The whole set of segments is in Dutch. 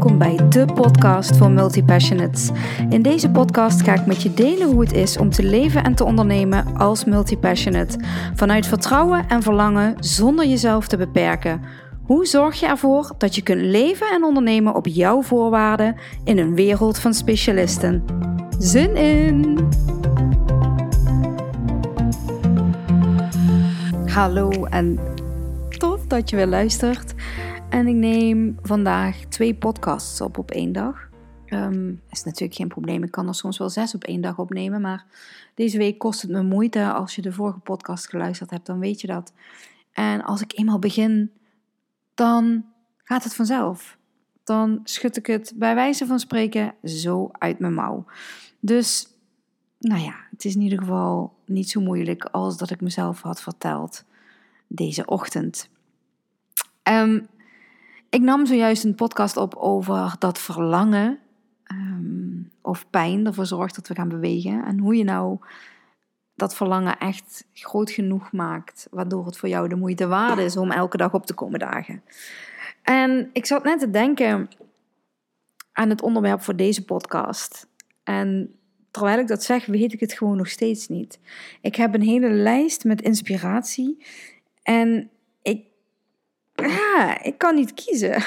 welkom bij de podcast voor multipassionates. In deze podcast ga ik met je delen hoe het is om te leven en te ondernemen als multipassionate. Vanuit vertrouwen en verlangen zonder jezelf te beperken. Hoe zorg je ervoor dat je kunt leven en ondernemen op jouw voorwaarden in een wereld van specialisten? Zin in! Hallo en tof dat je weer luistert. En ik neem vandaag twee podcasts op op één dag. Um, is natuurlijk geen probleem. Ik kan er soms wel zes op één dag opnemen. Maar deze week kost het me moeite. Als je de vorige podcast geluisterd hebt, dan weet je dat. En als ik eenmaal begin, dan gaat het vanzelf. Dan schud ik het bij wijze van spreken zo uit mijn mouw. Dus, nou ja, het is in ieder geval niet zo moeilijk als dat ik mezelf had verteld deze ochtend. Um, ik nam zojuist een podcast op over dat verlangen um, of pijn ervoor zorgt dat we gaan bewegen. En hoe je nou dat verlangen echt groot genoeg maakt, waardoor het voor jou de moeite waard is om elke dag op te komen dagen. En ik zat net te denken aan het onderwerp voor deze podcast. En terwijl ik dat zeg, weet ik het gewoon nog steeds niet. Ik heb een hele lijst met inspiratie. En ja, ik kan niet kiezen.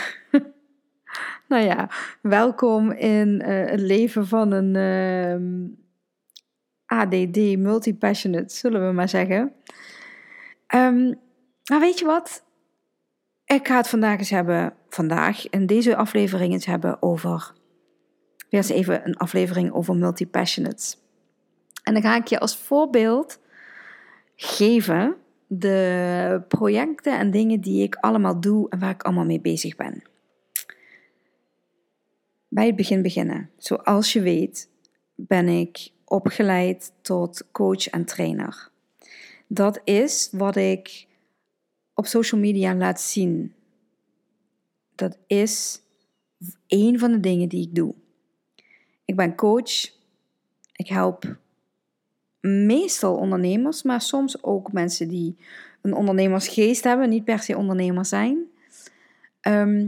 nou ja, welkom in uh, het leven van een uh, ehm, ADD multipassionate, zullen we maar zeggen. Um, maar weet je wat? Ik ga het vandaag eens hebben, vandaag in deze aflevering eens hebben over, weer eens even een aflevering over multipassionates. En dan ga ik je als voorbeeld geven de projecten en dingen die ik allemaal doe en waar ik allemaal mee bezig ben. Bij het begin beginnen. Zoals je weet ben ik opgeleid tot coach en trainer. Dat is wat ik op social media laat zien. Dat is een van de dingen die ik doe. Ik ben coach. Ik help meestal ondernemers, maar soms ook mensen die een ondernemersgeest hebben, niet per se ondernemer zijn. Ehm,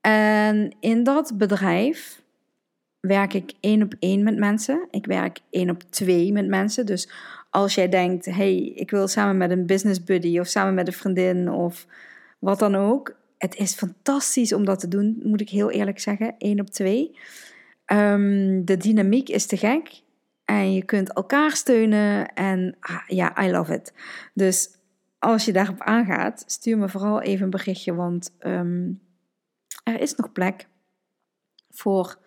en in dat bedrijf werk ik één op één met mensen. Ik werk één op twee met mensen. Dus als jij denkt, hey, ik wil samen met een business buddy of samen met een vriendin of wat dan ook. Het is fantastisch om dat te doen, moet ik heel eerlijk zeggen. één op twee. Um, de dynamiek is te gek. En je kunt elkaar steunen. En ah, ja, I love it. Dus als je daarop aangaat, stuur me vooral even een berichtje. Want ehm, er is nog plek voor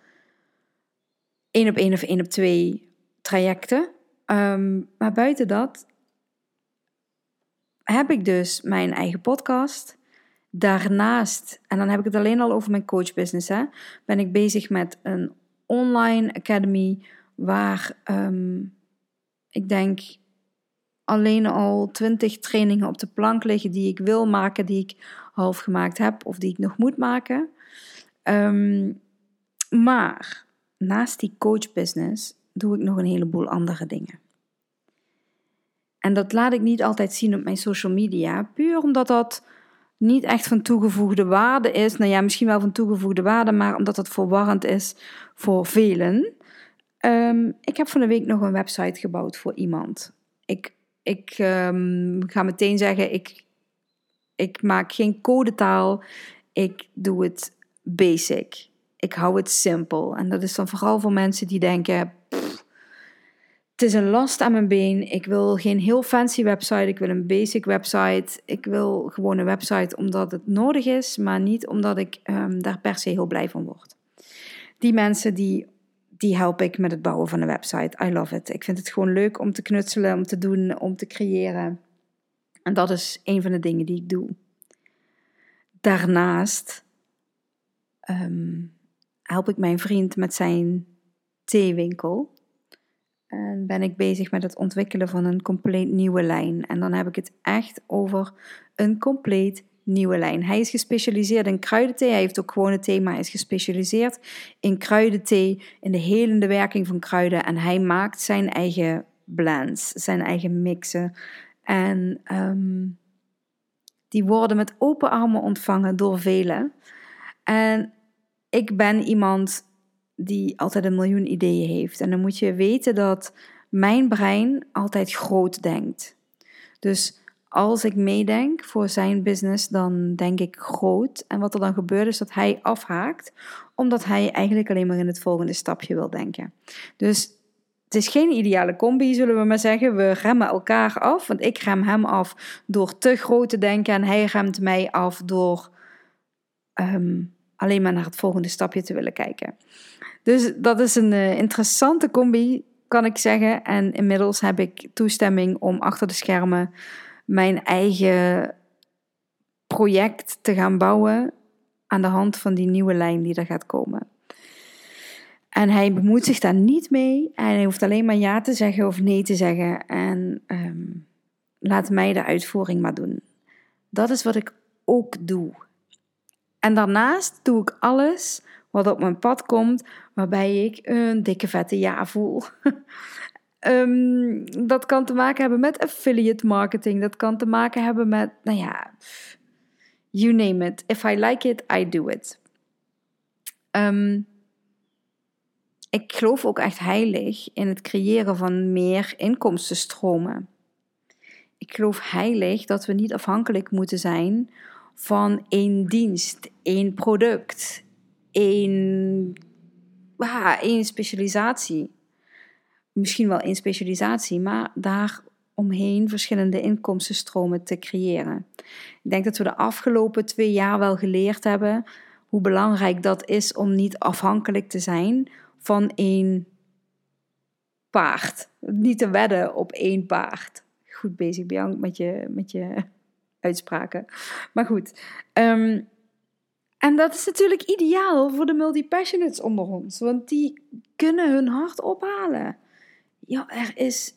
één op één of één op twee trajecten. Ehm, maar buiten dat heb ik dus mijn eigen podcast. Daarnaast, en dan heb ik het alleen al over mijn coachbusiness, hè, ben ik bezig met een online academy waar ehm, ik denk alleen al twintig trainingen op de plank liggen die ik wil maken, die ik half gemaakt heb of die ik nog moet maken. Ehm, maar naast die coachbusiness doe ik nog een heleboel andere dingen. En dat laat ik niet altijd zien op mijn social media, puur omdat dat niet echt van toegevoegde waarde is. Nou ja, misschien wel van toegevoegde waarde, maar omdat het verwarrend is voor velen. Ehm, ik heb van de week nog een website gebouwd voor iemand. Ik, ik ehm, ga meteen zeggen, ik, ik maak geen codetaal. Ik doe het basic. Ik hou het simpel. En dat is dan vooral voor mensen die denken, het is een last aan mijn been. Ik wil geen heel fancy website. Ik wil een basic website. Ik wil gewoon een website omdat het nodig is, maar niet omdat ik um, daar per se heel blij van word. Die mensen die die help ik met het bouwen van een website. I love it. Ik vind het gewoon leuk om te knutselen, om te doen, om te creëren. En dat is een van de dingen die ik doe. Daarnaast ehm, help ik mijn vriend met zijn theewinkel. En ben ik bezig met het ontwikkelen van een compleet nieuwe lijn. En dan heb ik het echt over een compleet nieuwe lijn. Hij is gespecialiseerd in kruidenthee. Hij heeft ook gewone thee, maar is gespecialiseerd in kruidenthee, in de helende werking van kruiden. En hij maakt zijn eigen blends, zijn eigen mixen. En um, die worden met open armen ontvangen door velen. En ik ben iemand die altijd een miljoen ideeën heeft. En dan moet je weten dat mijn brein altijd groot denkt. Dus als ik meedenk voor zijn business, dan denk ik groot. En wat er dan gebeurt is dat hij afhaakt, omdat hij eigenlijk alleen maar in het volgende stapje wil denken. Dus het is geen ideale combi, zullen we maar zeggen. We remmen elkaar af, want ik rem hem af door te groot te denken en hij remt mij af door ehm, alleen maar naar het volgende stapje te willen kijken. Dus dat is een uh, interessante combi, kan ik zeggen. En inmiddels heb ik toestemming om achter de schermen mijn eigen project te gaan bouwen aan de hand van die nieuwe lijn die er gaat komen. En hij bemoeit zich daar niet mee. En hij hoeft alleen maar ja te zeggen of nee te zeggen. En um, laat mij de uitvoering maar doen. Dat is wat ik ook doe. En daarnaast doe ik alles wat op mijn pad komt, waarbij ik een dikke vette ja voel. um, dat kan te maken hebben met affiliate marketing. Dat kan te maken hebben met, nou ja, you name it. If I like it, I do it. Um, ik geloof ook echt heilig in het creëren van meer inkomstenstromen. Ik geloof heilig dat we niet afhankelijk moeten zijn van één dienst, één product, één, ah, één specialisatie. Misschien wel één specialisatie, maar daar omheen verschillende inkomstenstromen te creëren. Ik denk dat we de afgelopen twee jaar wel geleerd hebben hoe belangrijk dat is om niet afhankelijk te zijn van één paard. Niet te wedden op één paard. Goed bezig, Bianca, met je, met je uitspraken. Maar goed. Ehm, en dat is natuurlijk ideaal voor de multipassionates onder ons. Want die kunnen hun hart ophalen. Ja, er is...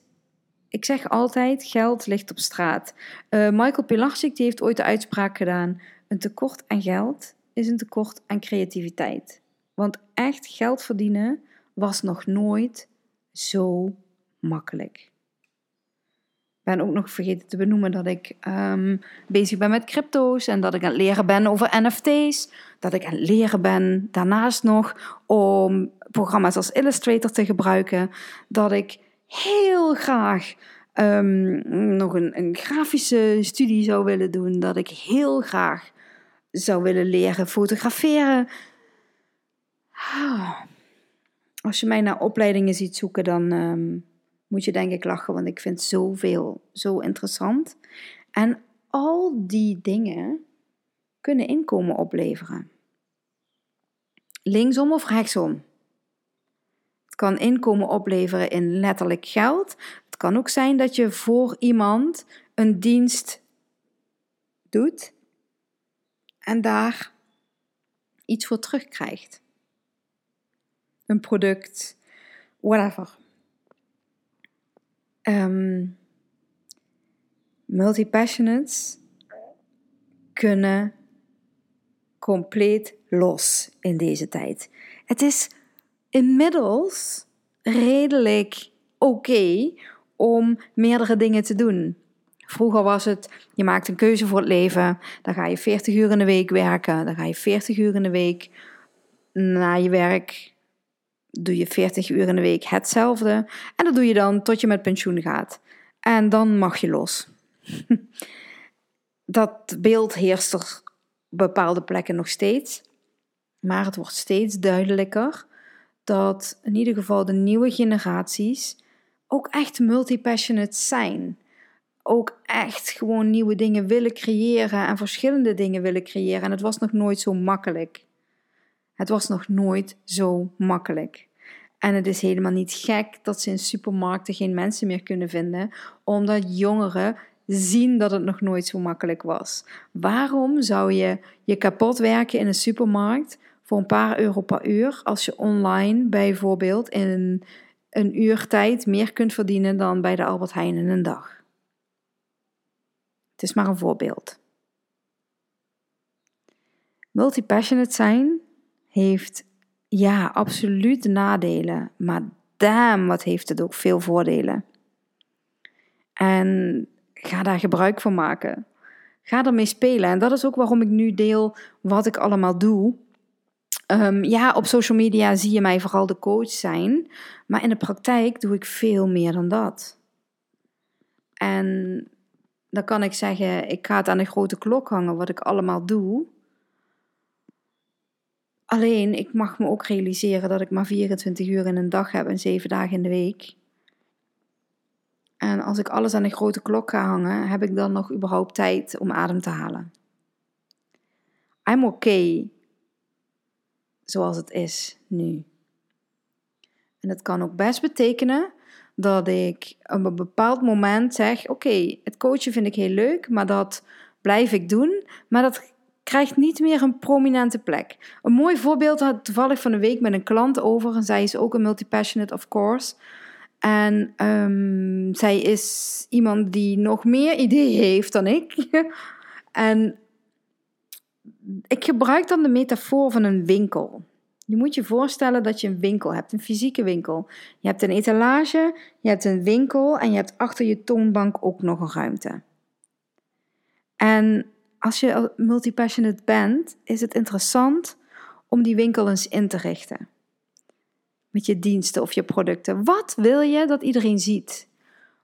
Ik zeg altijd, geld ligt op straat. Uh, Michael Pilarczyk die heeft ooit de uitspraak gedaan... Een tekort aan geld is een tekort aan creativiteit. Want echt geld verdienen was nog nooit zo makkelijk. Ik ben ook nog vergeten te benoemen dat ik um, bezig ben met crypto's en dat ik aan het leren ben over NFT's. Dat ik aan het leren ben daarnaast nog om programma's als Illustrator te gebruiken. Dat ik heel graag um, nog een, een, grafische studie zou willen doen. Dat ik heel graag zou willen leren fotograferen. Ah, als je mij naar opleidingen ziet zoeken, dan um, moet je denk ik lachen, want ik vind zoveel zo interessant. En al die dingen kunnen inkomen opleveren. Linksom of rechtsom. Kan inkomen opleveren in letterlijk geld. Het kan ook zijn dat je voor iemand een dienst doet en daar iets voor terugkrijgt een product, whatever. Um, multipassionates kunnen compleet los in deze tijd. Het is inmiddels redelijk oké om meerdere dingen te doen. Vroeger was het, je maakt een keuze voor het leven, dan ga je 40 uur in de week werken, dan ga je 40 uur in de week na je werk doe je 40 uur in de week hetzelfde. En dat doe je dan tot je met pensioen gaat. En dan mag je los. dat beeld heerst er op bepaalde plekken nog steeds. Maar het wordt steeds duidelijker dat in ieder geval de nieuwe generaties ook echt multipassionate zijn. Ook echt gewoon nieuwe dingen willen creëren en verschillende dingen willen creëren. En het was nog nooit zo makkelijk. Het was nog nooit zo makkelijk. En het is helemaal niet gek dat ze in supermarkten geen mensen meer kunnen vinden, omdat jongeren zien dat het nog nooit zo makkelijk was. Waarom zou je je kapot werken in een supermarkt voor een paar euro per uur als je online bijvoorbeeld in een, uur tijd meer kunt verdienen dan bij de Albert Heijn in een dag? Het is maar een voorbeeld. Multipassionate zijn heeft ja, absoluut nadelen. Maar damn, wat heeft het ook veel voordelen. En ga daar gebruik van maken. Ga ermee spelen. En dat is ook waarom ik nu deel wat ik allemaal doe. Ehm, ja, op social media zie je mij vooral de coach zijn, maar in de praktijk doe ik veel meer dan dat. En dan kan ik zeggen, ik ga het aan de grote klok hangen wat ik allemaal doe. Alleen, ik mag me ook realiseren dat ik maar 24 uur in een dag heb en 7 dagen in de week. En als ik alles aan de grote klok ga hangen, heb ik dan nog überhaupt tijd om adem te halen? I'm okay zoals het is nu. En het kan ook best betekenen dat ik op een bepaald moment zeg: Oké, het coachen vind ik heel leuk, maar dat blijf ik doen. Maar dat krijgt niet meer een prominente plek. Een mooi voorbeeld had toevallig van de week met een klant over. En zij is ook een multipassionate, of course. En um, zij is iemand die nog meer ideeën heeft dan ik. en ik gebruik dan de metafoor van een winkel. Je moet je voorstellen dat je een winkel hebt, een fysieke winkel. Je hebt een etalage, je hebt een winkel en je hebt achter je toonbank ook nog een ruimte. En als je multipassionate bent, is het interessant om die winkel eens in te richten. Met je diensten of je producten. Wat wil je dat iedereen ziet?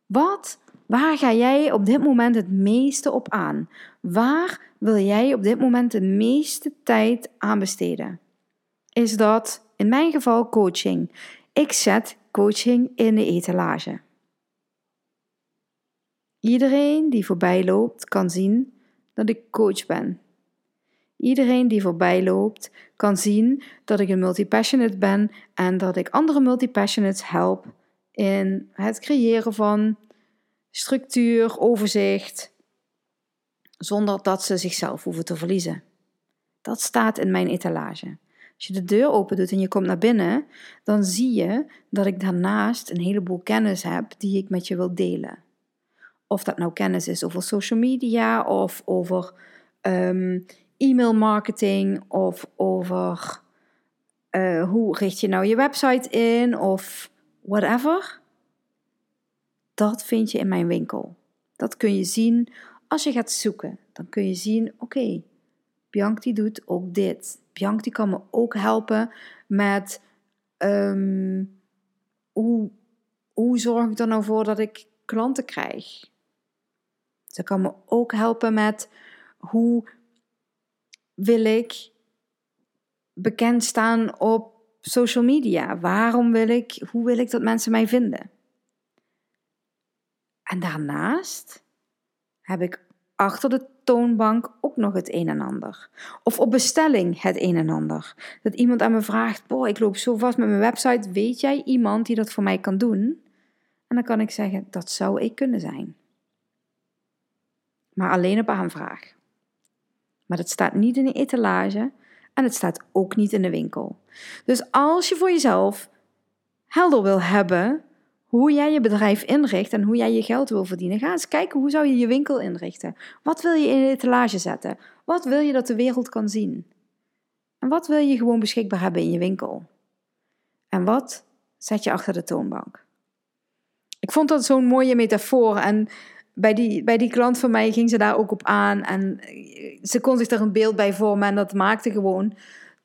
Wat, waar ga jij op dit moment het meeste op aan? Waar wil jij op dit moment de meeste tijd aan besteden? Is dat in mijn geval coaching. Ik zet coaching in de etalage. Iedereen die voorbij loopt kan zien dat ik coach ben. Iedereen die voorbij loopt kan zien dat ik een multipassionate ben en dat ik andere multipassionates help in het creëren van structuur, overzicht, zonder dat ze zichzelf hoeven te verliezen. Dat staat in mijn etalage. Als je de deur open doet en je komt naar binnen, dan zie je dat ik daarnaast een heleboel kennis heb die ik met je wil delen. Of dat nou kennis is over social media of over um, e-mail marketing of over uh, hoe richt je nou je website in of whatever. Dat vind je in mijn winkel. Dat kun je zien als je gaat zoeken. Dan kun je zien, oké, Bianca doet ook dit. Bianca kan me ook helpen met um, hoe, hoe zorg ik er nou voor dat ik klanten krijg. Ze kan me ook helpen met hoe wil ik bekend staan op social media? Waarom wil ik, hoe wil ik dat mensen mij vinden? En daarnaast heb ik achter de toonbank ook nog het een en ander. Of op bestelling het een en ander. Dat iemand aan me vraagt: Boah, ik loop zo vast met mijn website. Weet jij iemand die dat voor mij kan doen? En dan kan ik zeggen: Dat zou ik kunnen zijn maar alleen op aanvraag. Maar het staat niet in de etalage en het staat ook niet in de winkel. Dus als je voor jezelf helder wil hebben hoe jij je bedrijf inricht en hoe jij je geld wil verdienen, ga eens kijken hoe zou je je winkel inrichten. Wat wil je in de etalage zetten? Wat wil je dat de wereld kan zien? En wat wil je gewoon beschikbaar hebben in je winkel? En wat zet je achter de toonbank? Ik vond dat zo'n mooie metafoor en bij die, bij die klant van mij ging ze daar ook op aan. En ze kon zich er een beeld bij vormen. En dat maakte gewoon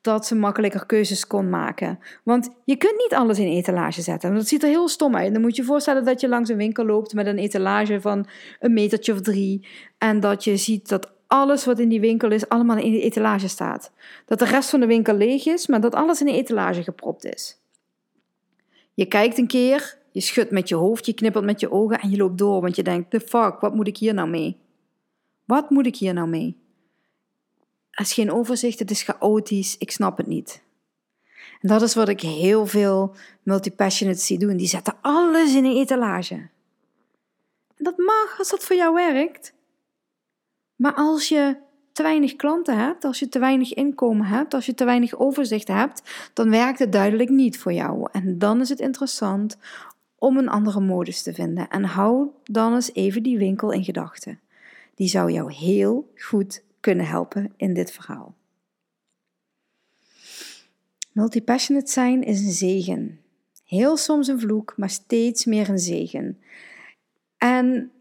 dat ze makkelijker keuzes kon maken. Want je kunt niet alles in etalage zetten. Dat ziet er heel stom uit. Dan moet je je voorstellen dat je langs een winkel loopt met een etalage van een metertje of drie. En dat je ziet dat alles wat in die winkel is, allemaal in de etalage staat. Dat de rest van de winkel leeg is, maar dat alles in de etalage gepropt is. Je kijkt een keer je schudt met je hoofd, je knippert met je ogen en je loopt door, want je denkt: the fuck, wat moet ik hier nou mee? Wat moet ik hier nou mee? Is geen overzicht, het is chaotisch, ik snap het niet. En dat is wat ik heel veel multipassionates zie doen. Die zetten alles in een etalage. En dat mag als dat voor jou werkt. Maar als je te weinig klanten hebt, als je te weinig inkomen hebt, als je te weinig overzicht hebt, dan werkt het duidelijk niet voor jou. En dan is het interessant om een andere modus te vinden. En hou dan eens even die winkel in gedachten. Die zou jou heel goed kunnen helpen in dit verhaal. Multipassionate zijn is een zegen. Heel soms een vloek, maar steeds meer een zegen. En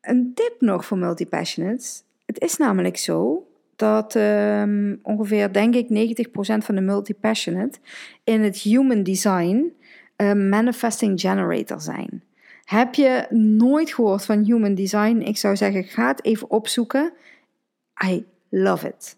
een tip nog voor multipassionates. Het is namelijk zo dat um, ongeveer, denk ik, 90% van de multi-passionate in het human design een manifesting generator zijn. Heb je nooit gehoord van human design? Ik zou zeggen, ga het even opzoeken. Love it.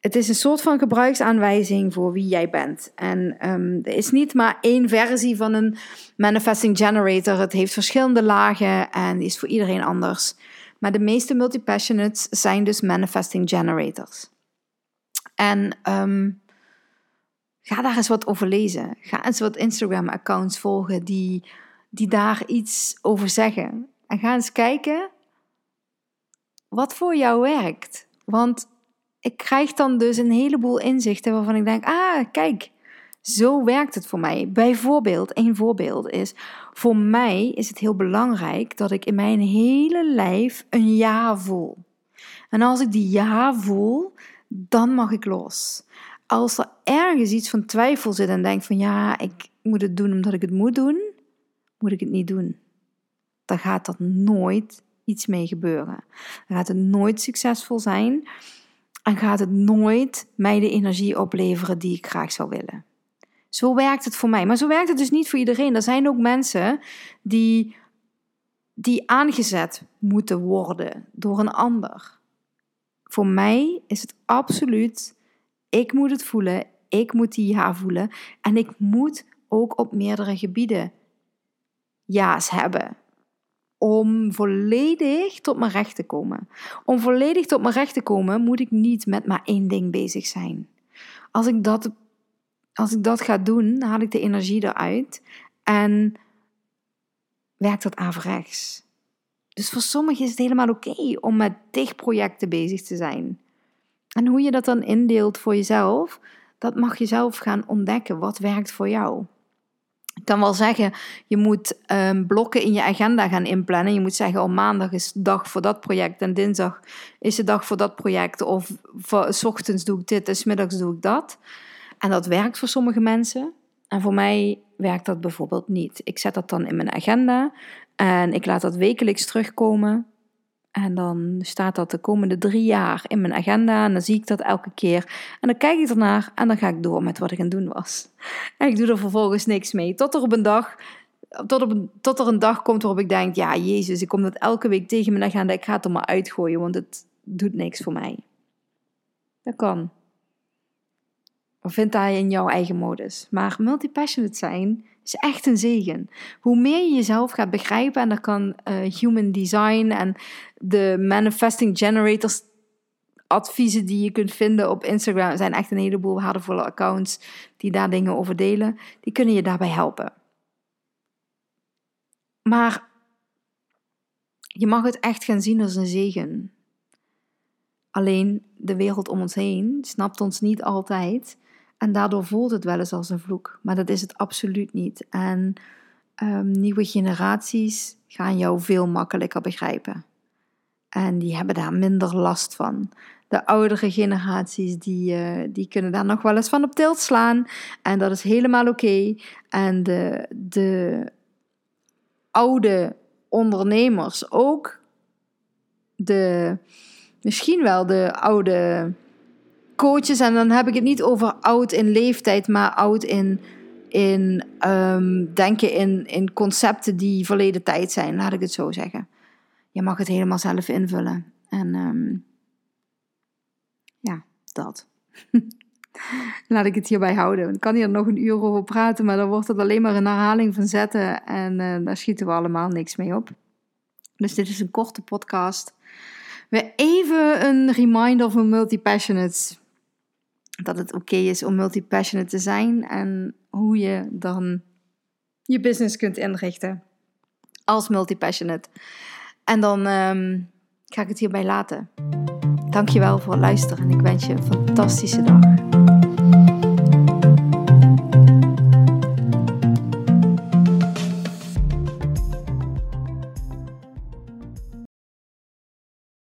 Het is een soort van gebruiksaanwijzing voor wie jij bent. En um, er is niet maar één versie van een manifesting generator. Het heeft verschillende lagen en is voor iedereen anders. Maar de meeste multipassionates zijn dus manifesting generators. En um, ga daar eens wat over lezen. Ga eens wat Instagram-accounts volgen die, die daar iets over zeggen. En ga eens kijken wat voor jou werkt. Want ik krijg dan dus een heleboel inzichten waarvan ik denk: ah, kijk, zo werkt het voor mij. Bijvoorbeeld, één voorbeeld is: voor mij is het heel belangrijk dat ik in mijn hele lijf een ja voel. En als ik die ja voel, dan mag ik los. Als er ergens iets van twijfel zit en denk van ja, ik moet het doen omdat ik het moet doen, moet ik het niet doen. Dan gaat dat nooit iets mee gebeuren. Gaat het nooit succesvol zijn en gaat het nooit mij de energie opleveren die ik graag zou willen. Zo werkt het voor mij. Maar zo werkt het dus niet voor iedereen. Er zijn ook mensen die, die aangezet moeten worden door een ander. Voor mij is het absoluut, ik moet het voelen, ik moet die ja voelen. En ik moet ook op meerdere gebieden ja's hebben om volledig tot mijn recht te komen. Om volledig tot mijn recht te komen, moet ik niet met maar één ding bezig zijn. Als ik dat, als ik dat ga doen, haal ik de energie eruit en werkt dat averechts. Dus voor sommigen is het helemaal oké om met dichtprojecten bezig te zijn. En hoe je dat dan indeelt voor jezelf, dat mag je zelf gaan ontdekken. Wat werkt voor jou? Ik kan wel zeggen, je moet um, blokken in je agenda gaan inplannen. Je moet zeggen, oh, maandag is de dag voor dat project en dinsdag is de dag voor dat project. Of s ochtends doe ik dit en s middags doe ik dat. En dat werkt voor sommige mensen. En voor mij werkt dat bijvoorbeeld niet. Ik zet dat dan in mijn agenda en ik laat dat wekelijks terugkomen. En dan staat dat de komende drie jaar in mijn agenda. En dan zie ik dat elke keer. En dan kijk ik ernaar en dan ga ik door met wat ik aan het doen was. En ik doe er vervolgens niks mee. Tot er op een dag, tot, op tot er een dag komt waarop ik denk: ja, Jezus, ik kom dat elke week tegen mijn agenda. Ik ga het er maar uitgooien, want het doet niks voor mij. Dat kan. Of vind hij in jouw eigen modus. Maar multipassionate zijn is echt een zegen. Hoe meer je jezelf gaat begrijpen, en dat kan uh, human design en de manifesting generators adviezen die je kunt vinden op Instagram. Zijn echt een heleboel waardevolle accounts die daar dingen over delen. Die kunnen je daarbij helpen. Maar je mag het echt gaan zien als een zegen. Alleen de wereld om ons heen snapt ons niet altijd en daardoor voelt het wel eens als een vloek. Maar dat is het absoluut niet. En um, nieuwe generaties gaan jou veel makkelijker begrijpen. En die hebben daar minder last van. De oudere generaties die, uh, die kunnen daar nog wel eens van op tilt slaan. En dat is helemaal oké. En de, de oude ondernemers ook. De, misschien wel de oude coaches, en dan heb ik het niet over oud in leeftijd, maar oud in, in um, denken in, in concepten die verleden tijd zijn, laat ik het zo zeggen. Je mag het helemaal zelf invullen. En um, ja, dat. Laat ik het hierbij houden. Ik kan hier nog een uur over praten, maar dan wordt het alleen maar een herhaling van zetten. En uh, daar schieten we allemaal niks mee op. Dus dit is een korte podcast. Weer even een reminder voor multi-passionates dat het oké is om multi-passionate te zijn en hoe je dan je business kunt inrichten als multi-passionate. En dan ehm, ga ik het hierbij laten. Dankjewel voor het luisteren en ik wens je een fantastische dag.